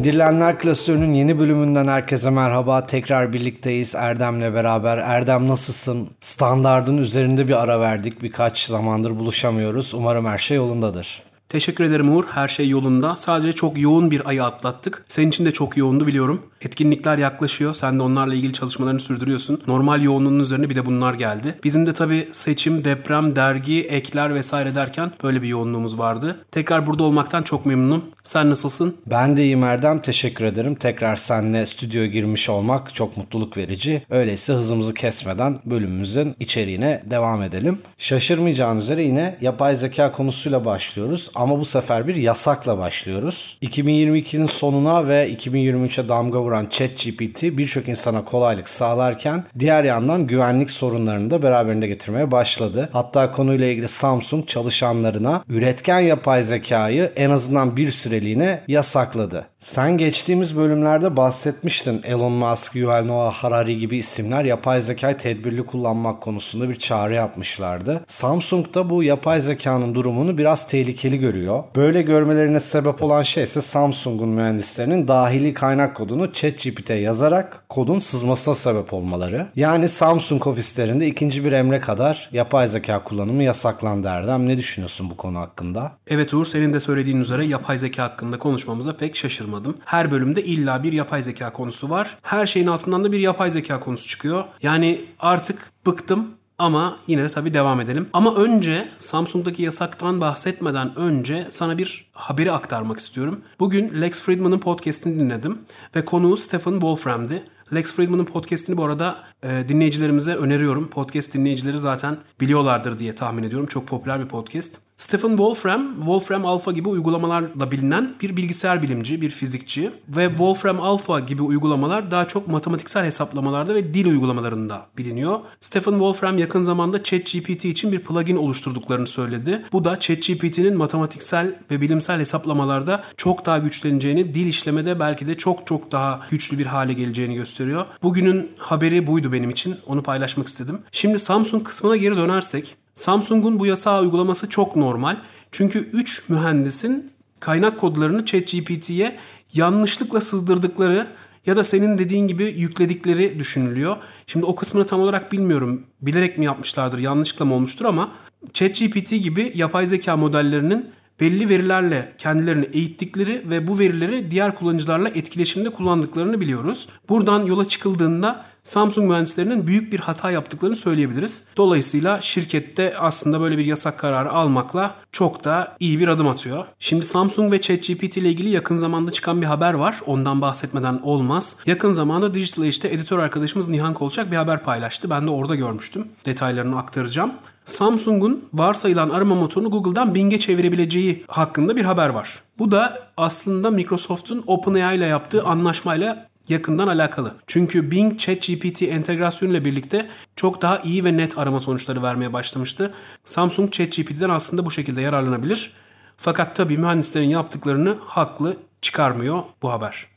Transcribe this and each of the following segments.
İndirilenler klasörünün yeni bölümünden herkese merhaba. Tekrar birlikteyiz Erdem'le beraber. Erdem nasılsın? Standardın üzerinde bir ara verdik. Birkaç zamandır buluşamıyoruz. Umarım her şey yolundadır. Teşekkür ederim Uğur. Her şey yolunda. Sadece çok yoğun bir ayı atlattık. Senin için de çok yoğundu biliyorum. Etkinlikler yaklaşıyor. Sen de onlarla ilgili çalışmalarını sürdürüyorsun. Normal yoğunluğunun üzerine bir de bunlar geldi. Bizim de tabii seçim, deprem, dergi, ekler vesaire derken böyle bir yoğunluğumuz vardı. Tekrar burada olmaktan çok memnunum. Sen nasılsın? Ben de iyiyim Erdem. Teşekkür ederim. Tekrar seninle stüdyoya girmiş olmak çok mutluluk verici. Öyleyse hızımızı kesmeden bölümümüzün içeriğine devam edelim. Şaşırmayacağın üzere yine yapay zeka konusuyla başlıyoruz ama bu sefer bir yasakla başlıyoruz. 2022'nin sonuna ve 2023'e damga vuran ChatGPT birçok insana kolaylık sağlarken diğer yandan güvenlik sorunlarını da beraberinde getirmeye başladı. Hatta konuyla ilgili Samsung çalışanlarına üretken yapay zekayı en azından bir süreliğine yasakladı. Sen geçtiğimiz bölümlerde bahsetmiştin Elon Musk, Yuval Noah Harari gibi isimler yapay zekayı tedbirli kullanmak konusunda bir çağrı yapmışlardı. Samsung da bu yapay zekanın durumunu biraz tehlikeli görüyor. Böyle görmelerine sebep olan şey ise Samsung'un mühendislerinin dahili kaynak kodunu ChatGPT'ye yazarak kodun sızmasına sebep olmaları. Yani Samsung ofislerinde ikinci bir emre kadar yapay zeka kullanımı yasaklandı Erdem. Ne düşünüyorsun bu konu hakkında? Evet Uğur senin de söylediğin üzere yapay zeka hakkında konuşmamıza pek şaşırmadım. Her bölümde illa bir yapay zeka konusu var. Her şeyin altından da bir yapay zeka konusu çıkıyor. Yani artık bıktım ama yine de tabii devam edelim. Ama önce Samsung'daki yasaktan bahsetmeden önce sana bir haberi aktarmak istiyorum. Bugün Lex Friedman'ın podcast'ini dinledim ve konuğu Stephen Wolfram'di. Lex Friedman'ın podcast'ini bu arada e, dinleyicilerimize öneriyorum. Podcast dinleyicileri zaten biliyorlardır diye tahmin ediyorum. Çok popüler bir podcast. Stephen Wolfram, Wolfram Alpha gibi uygulamalarla bilinen bir bilgisayar bilimci, bir fizikçi ve Wolfram Alpha gibi uygulamalar daha çok matematiksel hesaplamalarda ve dil uygulamalarında biliniyor. Stephen Wolfram yakın zamanda ChatGPT için bir plugin oluşturduklarını söyledi. Bu da ChatGPT'nin matematiksel ve bilimsel hesaplamalarda çok daha güçleneceğini, dil işlemede belki de çok çok daha güçlü bir hale geleceğini gösteriyor. Bugünün haberi buydu benim için. Onu paylaşmak istedim. Şimdi Samsung kısmına geri dönersek Samsung'un bu yasağı uygulaması çok normal. Çünkü 3 mühendisin kaynak kodlarını ChatGPT'ye yanlışlıkla sızdırdıkları ya da senin dediğin gibi yükledikleri düşünülüyor. Şimdi o kısmını tam olarak bilmiyorum. Bilerek mi yapmışlardır, yanlışlıkla mı olmuştur ama ChatGPT gibi yapay zeka modellerinin belli verilerle kendilerini eğittikleri ve bu verileri diğer kullanıcılarla etkileşimde kullandıklarını biliyoruz. Buradan yola çıkıldığında Samsung mühendislerinin büyük bir hata yaptıklarını söyleyebiliriz. Dolayısıyla şirkette aslında böyle bir yasak kararı almakla çok da iyi bir adım atıyor. Şimdi Samsung ve ChatGPT ile ilgili yakın zamanda çıkan bir haber var. Ondan bahsetmeden olmaz. Yakın zamanda Digital Age'de editör arkadaşımız Nihan Kolçak bir haber paylaştı. Ben de orada görmüştüm. Detaylarını aktaracağım. Samsung'un varsayılan arama motorunu Google'dan Bing'e çevirebileceği hakkında bir haber var. Bu da aslında Microsoft'un OpenAI ile yaptığı anlaşmayla yakından alakalı. Çünkü Bing ChatGPT entegrasyonuyla birlikte çok daha iyi ve net arama sonuçları vermeye başlamıştı. Samsung ChatGPT'den aslında bu şekilde yararlanabilir. Fakat tabii mühendislerin yaptıklarını haklı çıkarmıyor bu haber.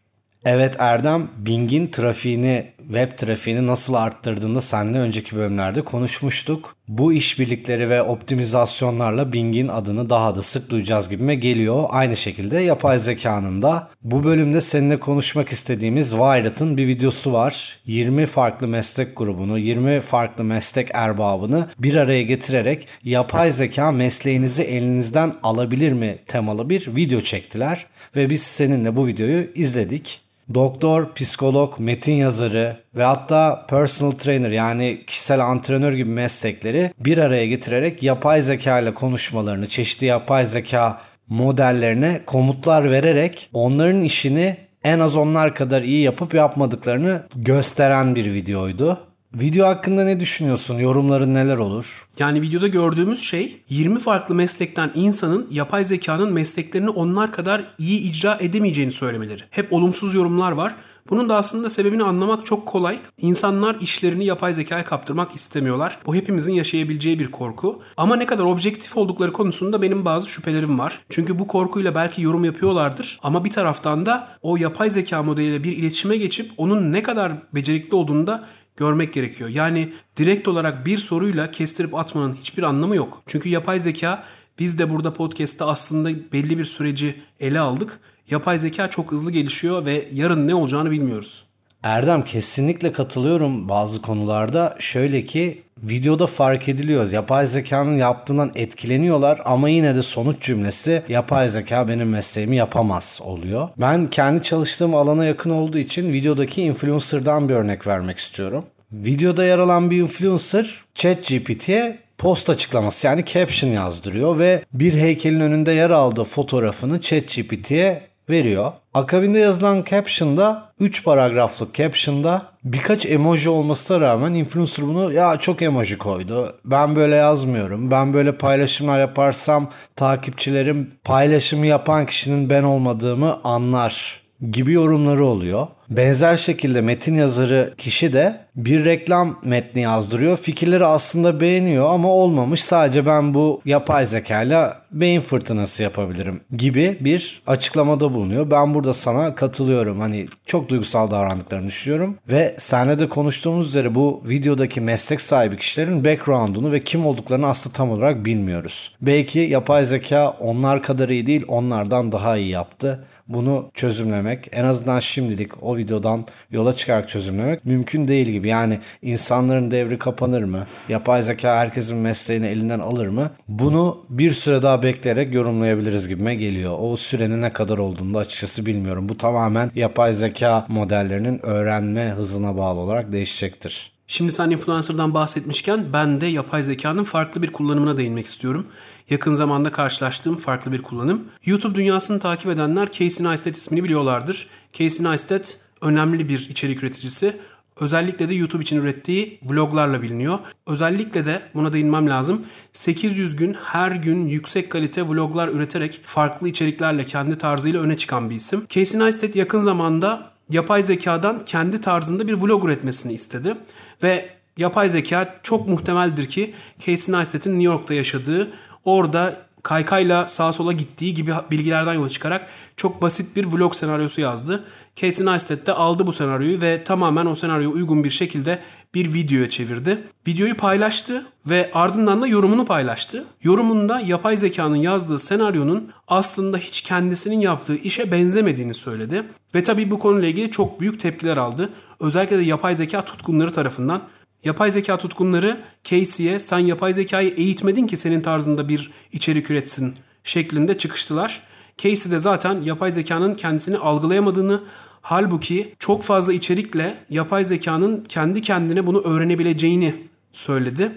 Evet Erdem, Bing'in trafiğini, web trafiğini nasıl arttırdığını seninle önceki bölümlerde konuşmuştuk. Bu işbirlikleri ve optimizasyonlarla Bing'in adını daha da sık duyacağız gibime geliyor. Aynı şekilde yapay zekanın da. Bu bölümde seninle konuşmak istediğimiz Wired'ın bir videosu var. 20 farklı meslek grubunu, 20 farklı meslek erbabını bir araya getirerek yapay zeka mesleğinizi elinizden alabilir mi temalı bir video çektiler. Ve biz seninle bu videoyu izledik. Doktor, psikolog, metin yazarı ve hatta personal trainer yani kişisel antrenör gibi meslekleri bir araya getirerek yapay zeka ile konuşmalarını, çeşitli yapay zeka modellerine komutlar vererek onların işini en az onlar kadar iyi yapıp yapmadıklarını gösteren bir videoydu. Video hakkında ne düşünüyorsun? Yorumların neler olur? Yani videoda gördüğümüz şey 20 farklı meslekten insanın yapay zekanın mesleklerini onlar kadar iyi icra edemeyeceğini söylemeleri. Hep olumsuz yorumlar var. Bunun da aslında sebebini anlamak çok kolay. İnsanlar işlerini yapay zekaya kaptırmak istemiyorlar. Bu hepimizin yaşayabileceği bir korku. Ama ne kadar objektif oldukları konusunda benim bazı şüphelerim var. Çünkü bu korkuyla belki yorum yapıyorlardır ama bir taraftan da o yapay zeka modeliyle bir iletişime geçip onun ne kadar becerikli olduğunu da görmek gerekiyor. Yani direkt olarak bir soruyla kestirip atmanın hiçbir anlamı yok. Çünkü yapay zeka biz de burada podcast'te aslında belli bir süreci ele aldık. Yapay zeka çok hızlı gelişiyor ve yarın ne olacağını bilmiyoruz. Erdem kesinlikle katılıyorum bazı konularda. Şöyle ki videoda fark ediliyor. Yapay zekanın yaptığından etkileniyorlar ama yine de sonuç cümlesi yapay zeka benim mesleğimi yapamaz oluyor. Ben kendi çalıştığım alana yakın olduğu için videodaki influencer'dan bir örnek vermek istiyorum. Videoda yer alan bir influencer ChatGPT'ye post açıklaması yani caption yazdırıyor ve bir heykelin önünde yer aldığı fotoğrafını ChatGPT'ye veriyor. Akabinde yazılan caption'da 3 paragraflık caption'da birkaç emoji olmasına rağmen influencer bunu ya çok emoji koydu. Ben böyle yazmıyorum. Ben böyle paylaşımlar yaparsam takipçilerim paylaşımı yapan kişinin ben olmadığımı anlar gibi yorumları oluyor. Benzer şekilde metin yazarı kişi de bir reklam metni yazdırıyor. Fikirleri aslında beğeniyor ama olmamış. Sadece ben bu yapay zekayla beyin fırtınası yapabilirim gibi bir açıklamada bulunuyor. Ben burada sana katılıyorum. Hani çok duygusal davrandıklarını düşünüyorum. Ve senle de konuştuğumuz üzere bu videodaki meslek sahibi kişilerin background'unu ve kim olduklarını aslında tam olarak bilmiyoruz. Belki yapay zeka onlar kadar iyi değil onlardan daha iyi yaptı. Bunu çözümlemek en azından şimdilik o videodan yola çıkarak çözümlemek mümkün değil gibi. Yani insanların devri kapanır mı? Yapay zeka herkesin mesleğini elinden alır mı? Bunu bir süre daha bekleyerek yorumlayabiliriz gibime geliyor. O sürenin ne kadar olduğunu da açıkçası bilmiyorum. Bu tamamen yapay zeka modellerinin öğrenme hızına bağlı olarak değişecektir. Şimdi sen influencer'dan bahsetmişken ben de yapay zekanın farklı bir kullanımına değinmek istiyorum. Yakın zamanda karşılaştığım farklı bir kullanım. YouTube dünyasını takip edenler Casey Neistat ismini biliyorlardır. Casey Neistat önemli bir içerik üreticisi. Özellikle de YouTube için ürettiği vloglarla biliniyor. Özellikle de buna değinmem lazım. 800 gün her gün yüksek kalite vloglar üreterek farklı içeriklerle kendi tarzıyla öne çıkan bir isim. Casey Neistat yakın zamanda yapay zekadan kendi tarzında bir vlog üretmesini istedi. Ve yapay zeka çok muhtemeldir ki Casey Neistat'in New York'ta yaşadığı, orada kaykayla sağa sola gittiği gibi bilgilerden yola çıkarak çok basit bir vlog senaryosu yazdı. Casey Neistat de aldı bu senaryoyu ve tamamen o senaryoya uygun bir şekilde bir videoya çevirdi. Videoyu paylaştı ve ardından da yorumunu paylaştı. Yorumunda yapay zekanın yazdığı senaryonun aslında hiç kendisinin yaptığı işe benzemediğini söyledi. Ve tabii bu konuyla ilgili çok büyük tepkiler aldı. Özellikle de yapay zeka tutkunları tarafından. Yapay zeka tutkunları Casey'e sen yapay zekayı eğitmedin ki senin tarzında bir içerik üretsin şeklinde çıkıştılar. Casey de zaten yapay zekanın kendisini algılayamadığını halbuki çok fazla içerikle yapay zekanın kendi kendine bunu öğrenebileceğini söyledi.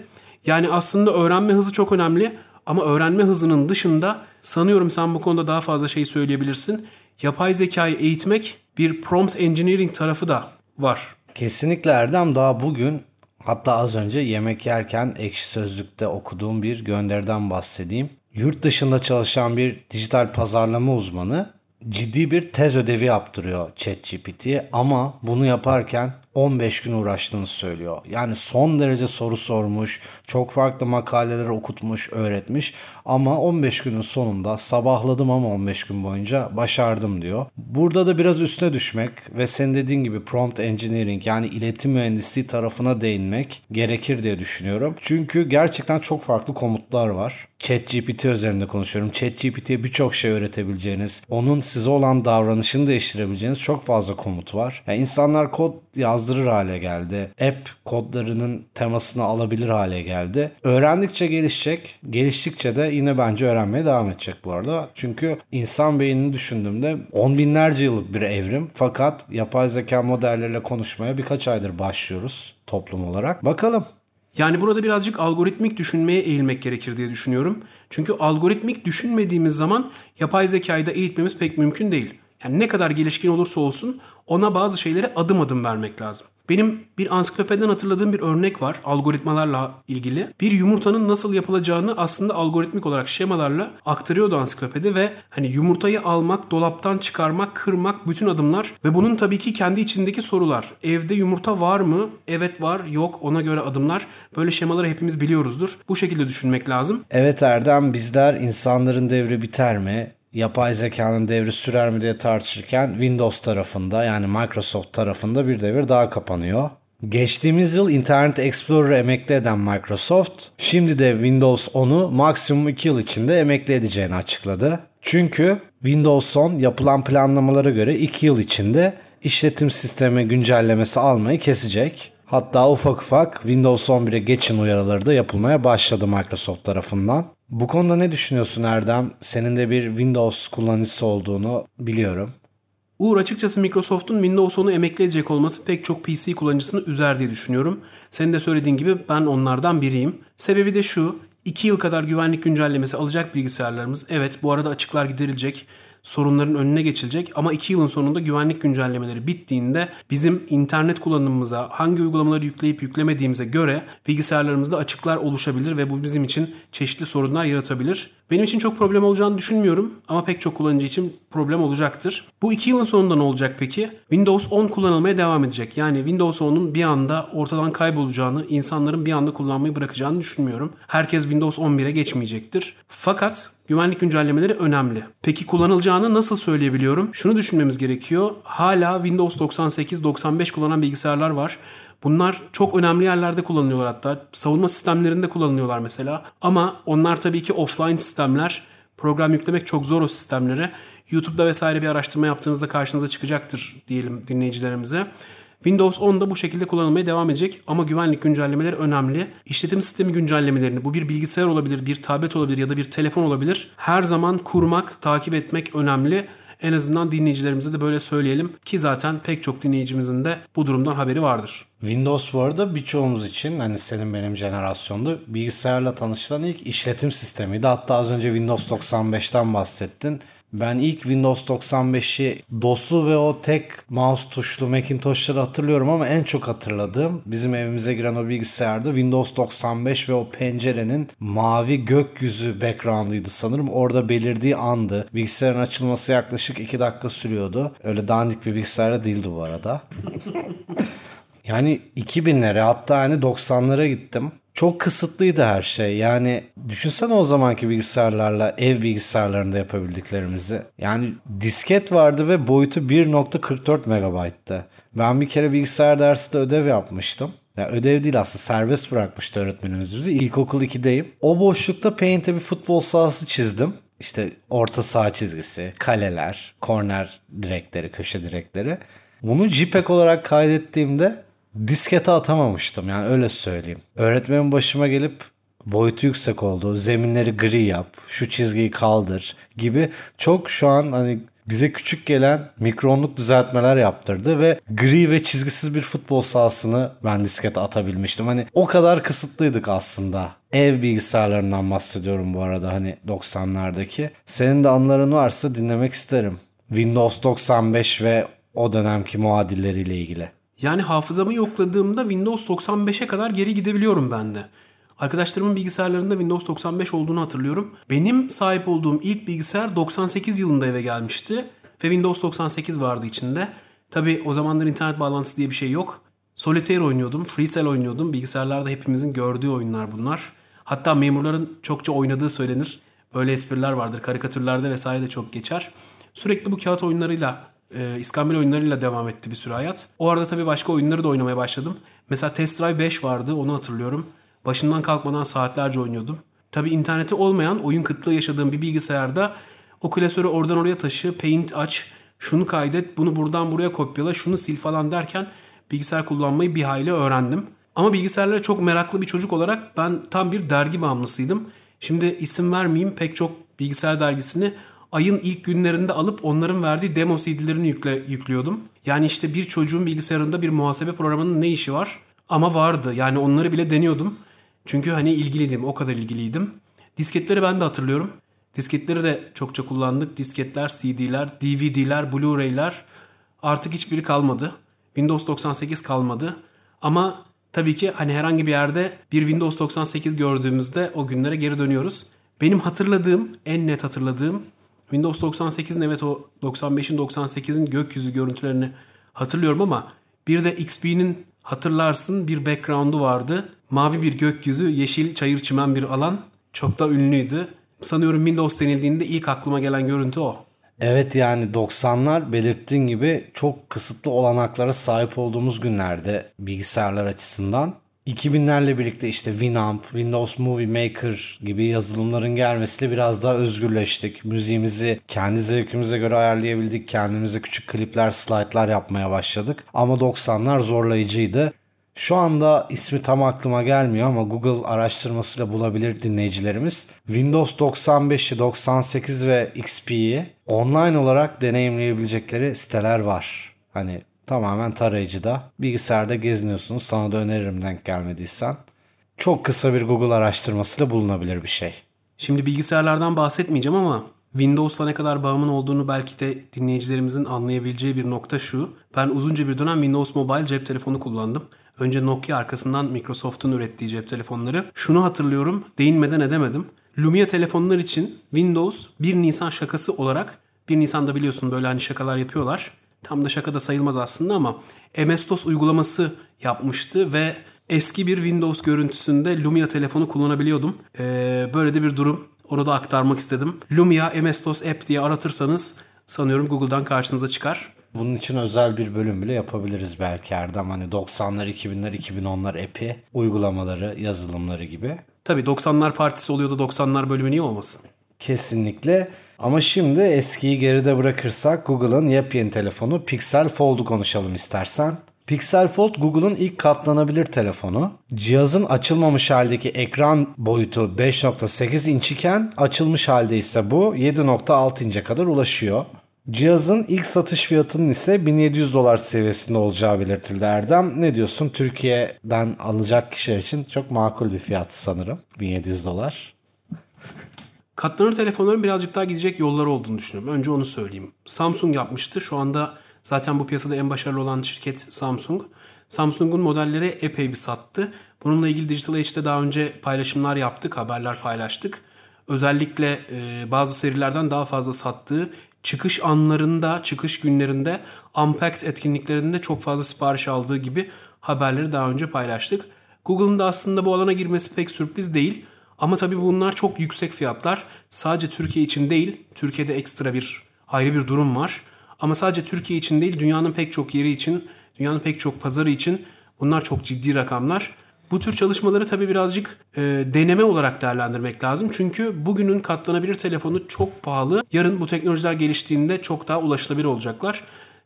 Yani aslında öğrenme hızı çok önemli ama öğrenme hızının dışında sanıyorum sen bu konuda daha fazla şey söyleyebilirsin. Yapay zekayı eğitmek bir prompt engineering tarafı da var. Kesinlikle Erdem daha bugün Hatta az önce yemek yerken ekşi sözlükte okuduğum bir gönderiden bahsedeyim. Yurt dışında çalışan bir dijital pazarlama uzmanı ciddi bir tez ödevi yaptırıyor ChatGPT'ye ama bunu yaparken 15 gün uğraştığını söylüyor. Yani son derece soru sormuş, çok farklı makaleler okutmuş, öğretmiş ama 15 günün sonunda sabahladım ama 15 gün boyunca başardım diyor. Burada da biraz üstüne düşmek ve senin dediğin gibi prompt engineering yani iletim mühendisliği tarafına değinmek gerekir diye düşünüyorum. Çünkü gerçekten çok farklı komutlar var. ChatGPT üzerinde konuşuyorum. ChatGPT'ye birçok şey öğretebileceğiniz, onun size olan davranışını değiştirebileceğiniz çok fazla komut var. Yani insanlar kod yazdırır hale geldi. App kodlarının temasını alabilir hale geldi. Öğrendikçe gelişecek. Geliştikçe de yine bence öğrenmeye devam edecek bu arada. Çünkü insan beynini düşündüğümde on binlerce yıllık bir evrim. Fakat yapay zeka modelleriyle konuşmaya birkaç aydır başlıyoruz toplum olarak. Bakalım. Yani burada birazcık algoritmik düşünmeye eğilmek gerekir diye düşünüyorum. Çünkü algoritmik düşünmediğimiz zaman yapay zekayı da eğitmemiz pek mümkün değil. Yani ne kadar gelişkin olursa olsun ona bazı şeylere adım adım vermek lazım. Benim bir ansiklopediden hatırladığım bir örnek var algoritmalarla ilgili. Bir yumurtanın nasıl yapılacağını aslında algoritmik olarak şemalarla aktarıyordu ansiklopedi ve hani yumurtayı almak, dolaptan çıkarmak, kırmak bütün adımlar ve bunun tabii ki kendi içindeki sorular. Evde yumurta var mı? Evet var, yok ona göre adımlar. Böyle şemaları hepimiz biliyoruzdur. Bu şekilde düşünmek lazım. Evet Erdem bizler insanların devri biter mi? Yapay zekanın devri sürer mi diye tartışırken Windows tarafında yani Microsoft tarafında bir devir daha kapanıyor. Geçtiğimiz yıl Internet Explorer'ı emekli eden Microsoft, şimdi de Windows 10'u maksimum 2 yıl içinde emekli edeceğini açıkladı. Çünkü Windows 10 yapılan planlamalara göre 2 yıl içinde işletim sistemi güncellemesi almayı kesecek. Hatta ufak ufak Windows 11'e geçin uyarıları da yapılmaya başladı Microsoft tarafından. Bu konuda ne düşünüyorsun Erdem? Senin de bir Windows kullanıcısı olduğunu biliyorum. Uğur açıkçası Microsoft'un Windows 10'u emekli edecek olması pek çok PC kullanıcısını üzer diye düşünüyorum. Senin de söylediğin gibi ben onlardan biriyim. Sebebi de şu, 2 yıl kadar güvenlik güncellemesi alacak bilgisayarlarımız. Evet bu arada açıklar giderilecek sorunların önüne geçilecek ama 2 yılın sonunda güvenlik güncellemeleri bittiğinde bizim internet kullanımımıza hangi uygulamaları yükleyip yüklemediğimize göre bilgisayarlarımızda açıklar oluşabilir ve bu bizim için çeşitli sorunlar yaratabilir. Benim için çok problem olacağını düşünmüyorum ama pek çok kullanıcı için problem olacaktır. Bu 2 yılın sonunda ne olacak peki? Windows 10 kullanılmaya devam edecek. Yani Windows 10'un bir anda ortadan kaybolacağını, insanların bir anda kullanmayı bırakacağını düşünmüyorum. Herkes Windows 11'e geçmeyecektir. Fakat güvenlik güncellemeleri önemli. Peki kullanılacağını nasıl söyleyebiliyorum? Şunu düşünmemiz gerekiyor. Hala Windows 98, 95 kullanan bilgisayarlar var. Bunlar çok önemli yerlerde kullanılıyorlar hatta. Savunma sistemlerinde kullanılıyorlar mesela. Ama onlar tabii ki offline sistemler. Program yüklemek çok zor o sistemlere. YouTube'da vesaire bir araştırma yaptığınızda karşınıza çıkacaktır diyelim dinleyicilerimize. Windows 10 da bu şekilde kullanılmaya devam edecek ama güvenlik güncellemeleri önemli. İşletim sistemi güncellemelerini bu bir bilgisayar olabilir, bir tablet olabilir ya da bir telefon olabilir. Her zaman kurmak, takip etmek önemli. En azından dinleyicilerimize de böyle söyleyelim ki zaten pek çok dinleyicimizin de bu durumdan haberi vardır. Windows bu arada birçoğumuz için hani senin benim jenerasyonda bilgisayarla tanışılan ilk işletim sistemiydi. Hatta az önce Windows 95'ten bahsettin. Ben ilk Windows 95'i DOS'u ve o tek mouse tuşlu Macintosh'ları hatırlıyorum ama en çok hatırladığım bizim evimize giren o bilgisayarda Windows 95 ve o pencerenin mavi gökyüzü background'ıydı sanırım. Orada belirdiği andı. Bilgisayarın açılması yaklaşık 2 dakika sürüyordu. Öyle dandik bir bilgisayar değildi bu arada. Yani 2000'lere hatta hani 90'lara gittim. Çok kısıtlıydı her şey. Yani düşünsene o zamanki bilgisayarlarla ev bilgisayarlarında yapabildiklerimizi. Yani disket vardı ve boyutu 1.44 megabayttı. Ben bir kere bilgisayar dersinde ödev yapmıştım. Ya ödev değil aslında serbest bırakmıştı öğretmenimiz bizi. İlkokul 2'deyim. O boşlukta Paint'e bir futbol sahası çizdim. İşte orta saha çizgisi, kaleler, korner direkleri, köşe direkleri. Bunu JPEG olarak kaydettiğimde diskete atamamıştım yani öyle söyleyeyim. Öğretmenin başıma gelip boyutu yüksek oldu. Zeminleri gri yap, şu çizgiyi kaldır gibi çok şu an hani bize küçük gelen mikronluk düzeltmeler yaptırdı ve gri ve çizgisiz bir futbol sahasını ben diskete atabilmiştim. Hani o kadar kısıtlıydık aslında. Ev bilgisayarlarından bahsediyorum bu arada hani 90'lardaki. Senin de anların varsa dinlemek isterim. Windows 95 ve o dönemki muadilleriyle ilgili. Yani hafızamı yokladığımda Windows 95'e kadar geri gidebiliyorum ben de. Arkadaşlarımın bilgisayarlarında Windows 95 olduğunu hatırlıyorum. Benim sahip olduğum ilk bilgisayar 98 yılında eve gelmişti. Ve Windows 98 vardı içinde. Tabi o zamanlar internet bağlantısı diye bir şey yok. Solitaire oynuyordum, FreeCell oynuyordum. Bilgisayarlarda hepimizin gördüğü oyunlar bunlar. Hatta memurların çokça oynadığı söylenir. Böyle espriler vardır. Karikatürlerde vesaire de çok geçer. Sürekli bu kağıt oyunlarıyla e, İskambil oyunlarıyla devam etti bir süre hayat. O arada tabii başka oyunları da oynamaya başladım. Mesela Test Drive 5 vardı onu hatırlıyorum. Başından kalkmadan saatlerce oynuyordum. Tabii interneti olmayan oyun kıtlığı yaşadığım bir bilgisayarda o klasörü oradan oraya taşı, paint aç, şunu kaydet, bunu buradan buraya kopyala, şunu sil falan derken bilgisayar kullanmayı bir hayli öğrendim. Ama bilgisayarlara çok meraklı bir çocuk olarak ben tam bir dergi bağımlısıydım. Şimdi isim vermeyeyim pek çok bilgisayar dergisini ayın ilk günlerinde alıp onların verdiği demo CD'lerini yükle, yüklüyordum. Yani işte bir çocuğun bilgisayarında bir muhasebe programının ne işi var? Ama vardı. Yani onları bile deniyordum. Çünkü hani ilgiliydim. O kadar ilgiliydim. Disketleri ben de hatırlıyorum. Disketleri de çokça kullandık. Disketler, CD'ler, DVD'ler, Blu-ray'ler artık hiçbiri kalmadı. Windows 98 kalmadı. Ama tabii ki hani herhangi bir yerde bir Windows 98 gördüğümüzde o günlere geri dönüyoruz. Benim hatırladığım, en net hatırladığım Windows 98'in evet o 95'in 98'in gökyüzü görüntülerini hatırlıyorum ama bir de XP'nin hatırlarsın bir background'u vardı. Mavi bir gökyüzü, yeşil çayır çimen bir alan. Çok da ünlüydü. Sanıyorum Windows denildiğinde ilk aklıma gelen görüntü o. Evet yani 90'lar belirttiğin gibi çok kısıtlı olanaklara sahip olduğumuz günlerde bilgisayarlar açısından. 2000'lerle birlikte işte Winamp, Windows Movie Maker gibi yazılımların gelmesiyle biraz daha özgürleştik. Müziğimizi kendi zevkimize göre ayarlayabildik. Kendimize küçük klipler, slaytlar yapmaya başladık. Ama 90'lar zorlayıcıydı. Şu anda ismi tam aklıma gelmiyor ama Google araştırmasıyla bulabilir dinleyicilerimiz. Windows 95'i, 98 ve XP'yi online olarak deneyimleyebilecekleri siteler var. Hani tamamen tarayıcıda. Bilgisayarda geziniyorsunuz. Sana da öneririm denk gelmediysen. Çok kısa bir Google araştırmasıyla bulunabilir bir şey. Şimdi bilgisayarlardan bahsetmeyeceğim ama Windows'la ne kadar bağımın olduğunu belki de dinleyicilerimizin anlayabileceği bir nokta şu. Ben uzunca bir dönem Windows Mobile cep telefonu kullandım. Önce Nokia arkasından Microsoft'un ürettiği cep telefonları. Şunu hatırlıyorum, değinmeden edemedim. Lumia telefonlar için Windows 1 Nisan şakası olarak 1 Nisan'da biliyorsun böyle hani şakalar yapıyorlar. Tam da şaka da sayılmaz aslında ama MS-DOS uygulaması yapmıştı ve eski bir Windows görüntüsünde Lumia telefonu kullanabiliyordum. Ee, böyle de bir durum. Onu da aktarmak istedim. Lumia MS-DOS App diye aratırsanız sanıyorum Google'dan karşınıza çıkar. Bunun için özel bir bölüm bile yapabiliriz belki Erdem. Hani 90'lar, 2000'ler, 2010'lar app'i, uygulamaları, yazılımları gibi. Tabii 90'lar partisi oluyor da 90'lar bölümü niye olmasın? Kesinlikle. Ama şimdi eskiyi geride bırakırsak Google'ın yepyeni telefonu Pixel Fold'u konuşalım istersen. Pixel Fold Google'ın ilk katlanabilir telefonu. Cihazın açılmamış haldeki ekran boyutu 5.8 inç iken açılmış halde ise bu 7.6 ince kadar ulaşıyor. Cihazın ilk satış fiyatının ise 1700 dolar seviyesinde olacağı belirtildi Erdem. Ne diyorsun? Türkiye'den alacak kişiler için çok makul bir fiyat sanırım. 1700 dolar. Katlanır telefonların birazcık daha gidecek yolları olduğunu düşünüyorum. Önce onu söyleyeyim. Samsung yapmıştı. Şu anda zaten bu piyasada en başarılı olan şirket Samsung. Samsung'un modelleri epey bir sattı. Bununla ilgili Digital Age'de daha önce paylaşımlar yaptık, haberler paylaştık. Özellikle e, bazı serilerden daha fazla sattığı, çıkış anlarında, çıkış günlerinde, Unpacked etkinliklerinde çok fazla sipariş aldığı gibi haberleri daha önce paylaştık. Google'ın da aslında bu alana girmesi pek sürpriz değil. Ama tabii bunlar çok yüksek fiyatlar. Sadece Türkiye için değil, Türkiye'de ekstra bir ayrı bir durum var. Ama sadece Türkiye için değil, dünyanın pek çok yeri için, dünyanın pek çok pazarı için bunlar çok ciddi rakamlar. Bu tür çalışmaları tabii birazcık e, deneme olarak değerlendirmek lazım. Çünkü bugünün katlanabilir telefonu çok pahalı. Yarın bu teknolojiler geliştiğinde çok daha ulaşılabilir olacaklar.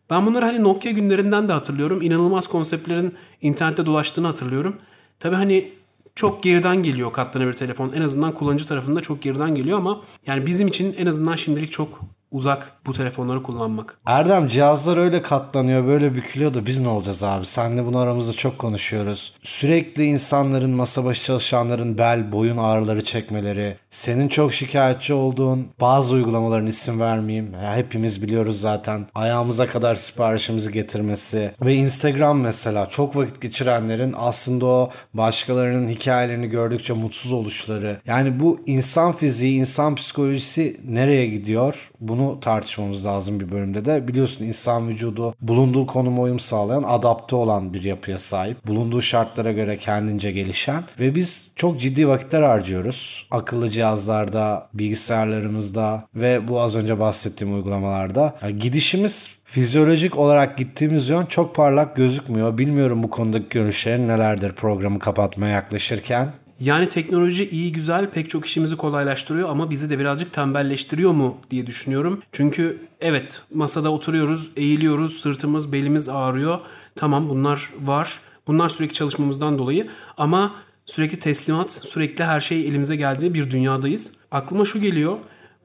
Ben bunları hani Nokia günlerinden de hatırlıyorum. İnanılmaz konseptlerin internette dolaştığını hatırlıyorum. Tabii hani çok geriden geliyor katlanabilir telefon. En azından kullanıcı tarafında çok geriden geliyor ama yani bizim için en azından şimdilik çok uzak bu telefonları kullanmak. Erdem cihazlar öyle katlanıyor böyle bükülüyor da biz ne olacağız abi? Senle bunu aramızda çok konuşuyoruz. Sürekli insanların masa başı çalışanların bel boyun ağrıları çekmeleri. Senin çok şikayetçi olduğun bazı uygulamaların isim vermeyeyim. Ya hepimiz biliyoruz zaten. Ayağımıza kadar siparişimizi getirmesi. Ve Instagram mesela çok vakit geçirenlerin aslında o başkalarının hikayelerini gördükçe mutsuz oluşları. Yani bu insan fiziği, insan psikolojisi nereye gidiyor? Bunu bunu tartışmamız lazım bir bölümde de. Biliyorsun insan vücudu bulunduğu konuma uyum sağlayan, adapte olan bir yapıya sahip. Bulunduğu şartlara göre kendince gelişen ve biz çok ciddi vakitler harcıyoruz. Akıllı cihazlarda, bilgisayarlarımızda ve bu az önce bahsettiğim uygulamalarda. Yani gidişimiz Fizyolojik olarak gittiğimiz yön çok parlak gözükmüyor. Bilmiyorum bu konudaki görüşlerin nelerdir programı kapatmaya yaklaşırken. Yani teknoloji iyi güzel pek çok işimizi kolaylaştırıyor ama bizi de birazcık tembelleştiriyor mu diye düşünüyorum. Çünkü evet masada oturuyoruz, eğiliyoruz, sırtımız, belimiz ağrıyor. Tamam bunlar var. Bunlar sürekli çalışmamızdan dolayı ama sürekli teslimat, sürekli her şey elimize geldiği bir dünyadayız. Aklıma şu geliyor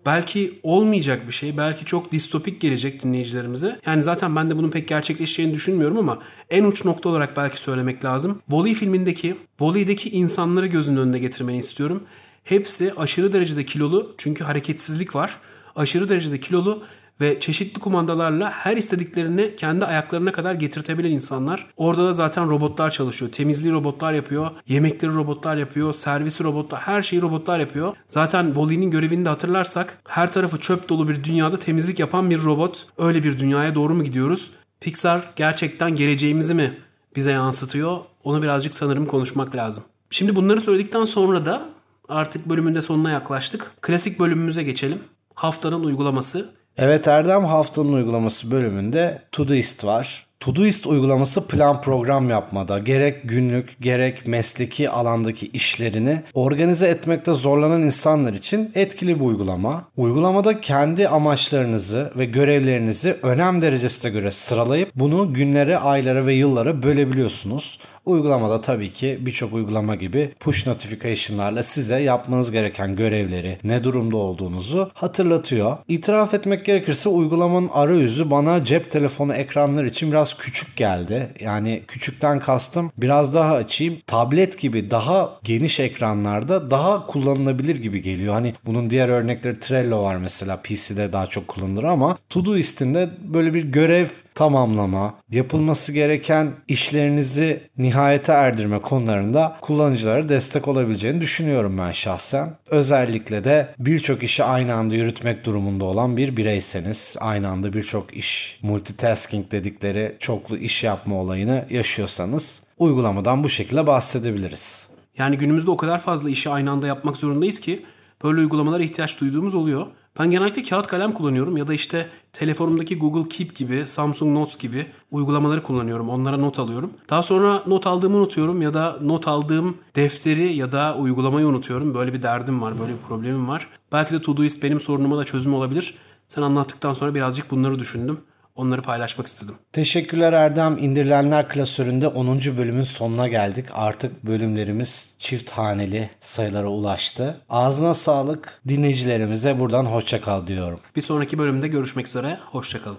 belki olmayacak bir şey, belki çok distopik gelecek dinleyicilerimize. Yani zaten ben de bunun pek gerçekleşeceğini düşünmüyorum ama en uç nokta olarak belki söylemek lazım. Wall-E filmindeki, Wall-E'deki insanları gözünün önüne getirmeni istiyorum. Hepsi aşırı derecede kilolu çünkü hareketsizlik var. Aşırı derecede kilolu ve çeşitli kumandalarla her istediklerini kendi ayaklarına kadar getirtebilen insanlar. Orada da zaten robotlar çalışıyor. Temizliği robotlar yapıyor, yemekleri robotlar yapıyor, servisi robotlar, her şeyi robotlar yapıyor. Zaten Wall-E'nin görevini de hatırlarsak her tarafı çöp dolu bir dünyada temizlik yapan bir robot. Öyle bir dünyaya doğru mu gidiyoruz? Pixar gerçekten geleceğimizi mi bize yansıtıyor? Onu birazcık sanırım konuşmak lazım. Şimdi bunları söyledikten sonra da artık bölümün de sonuna yaklaştık. Klasik bölümümüze geçelim. Haftanın uygulaması Evet Erdem haftanın uygulaması bölümünde Todoist var. Todoist uygulaması plan program yapmada, gerek günlük gerek mesleki alandaki işlerini organize etmekte zorlanan insanlar için etkili bir uygulama. Uygulamada kendi amaçlarınızı ve görevlerinizi önem derecesine göre sıralayıp bunu günlere, aylara ve yıllara bölebiliyorsunuz. Uygulamada tabii ki birçok uygulama gibi push notification'larla size yapmanız gereken görevleri, ne durumda olduğunuzu hatırlatıyor. İtiraf etmek gerekirse uygulamanın arayüzü bana cep telefonu ekranları için biraz küçük geldi. Yani küçükten kastım biraz daha açayım. Tablet gibi daha geniş ekranlarda daha kullanılabilir gibi geliyor. Hani bunun diğer örnekleri Trello var mesela PC'de daha çok kullanılır ama Todoist'in de böyle bir görev tamamlama, yapılması gereken işlerinizi nihayete erdirme konularında kullanıcılara destek olabileceğini düşünüyorum ben şahsen. Özellikle de birçok işi aynı anda yürütmek durumunda olan bir bireyseniz, aynı anda birçok iş, multitasking dedikleri çoklu iş yapma olayını yaşıyorsanız uygulamadan bu şekilde bahsedebiliriz. Yani günümüzde o kadar fazla işi aynı anda yapmak zorundayız ki böyle uygulamalara ihtiyaç duyduğumuz oluyor. Ben genellikle kağıt kalem kullanıyorum ya da işte telefonumdaki Google Keep gibi, Samsung Notes gibi uygulamaları kullanıyorum. Onlara not alıyorum. Daha sonra not aldığımı unutuyorum ya da not aldığım defteri ya da uygulamayı unutuyorum. Böyle bir derdim var, böyle bir problemim var. Belki de Todoist benim sorunuma da çözüm olabilir. Sen anlattıktan sonra birazcık bunları düşündüm. Onları paylaşmak istedim. Teşekkürler Erdem. İndirilenler klasöründe 10. bölümün sonuna geldik. Artık bölümlerimiz çift haneli sayılara ulaştı. Ağzına sağlık. Dinleyicilerimize buradan hoşça kal diyorum. Bir sonraki bölümde görüşmek üzere. Hoşçakalın.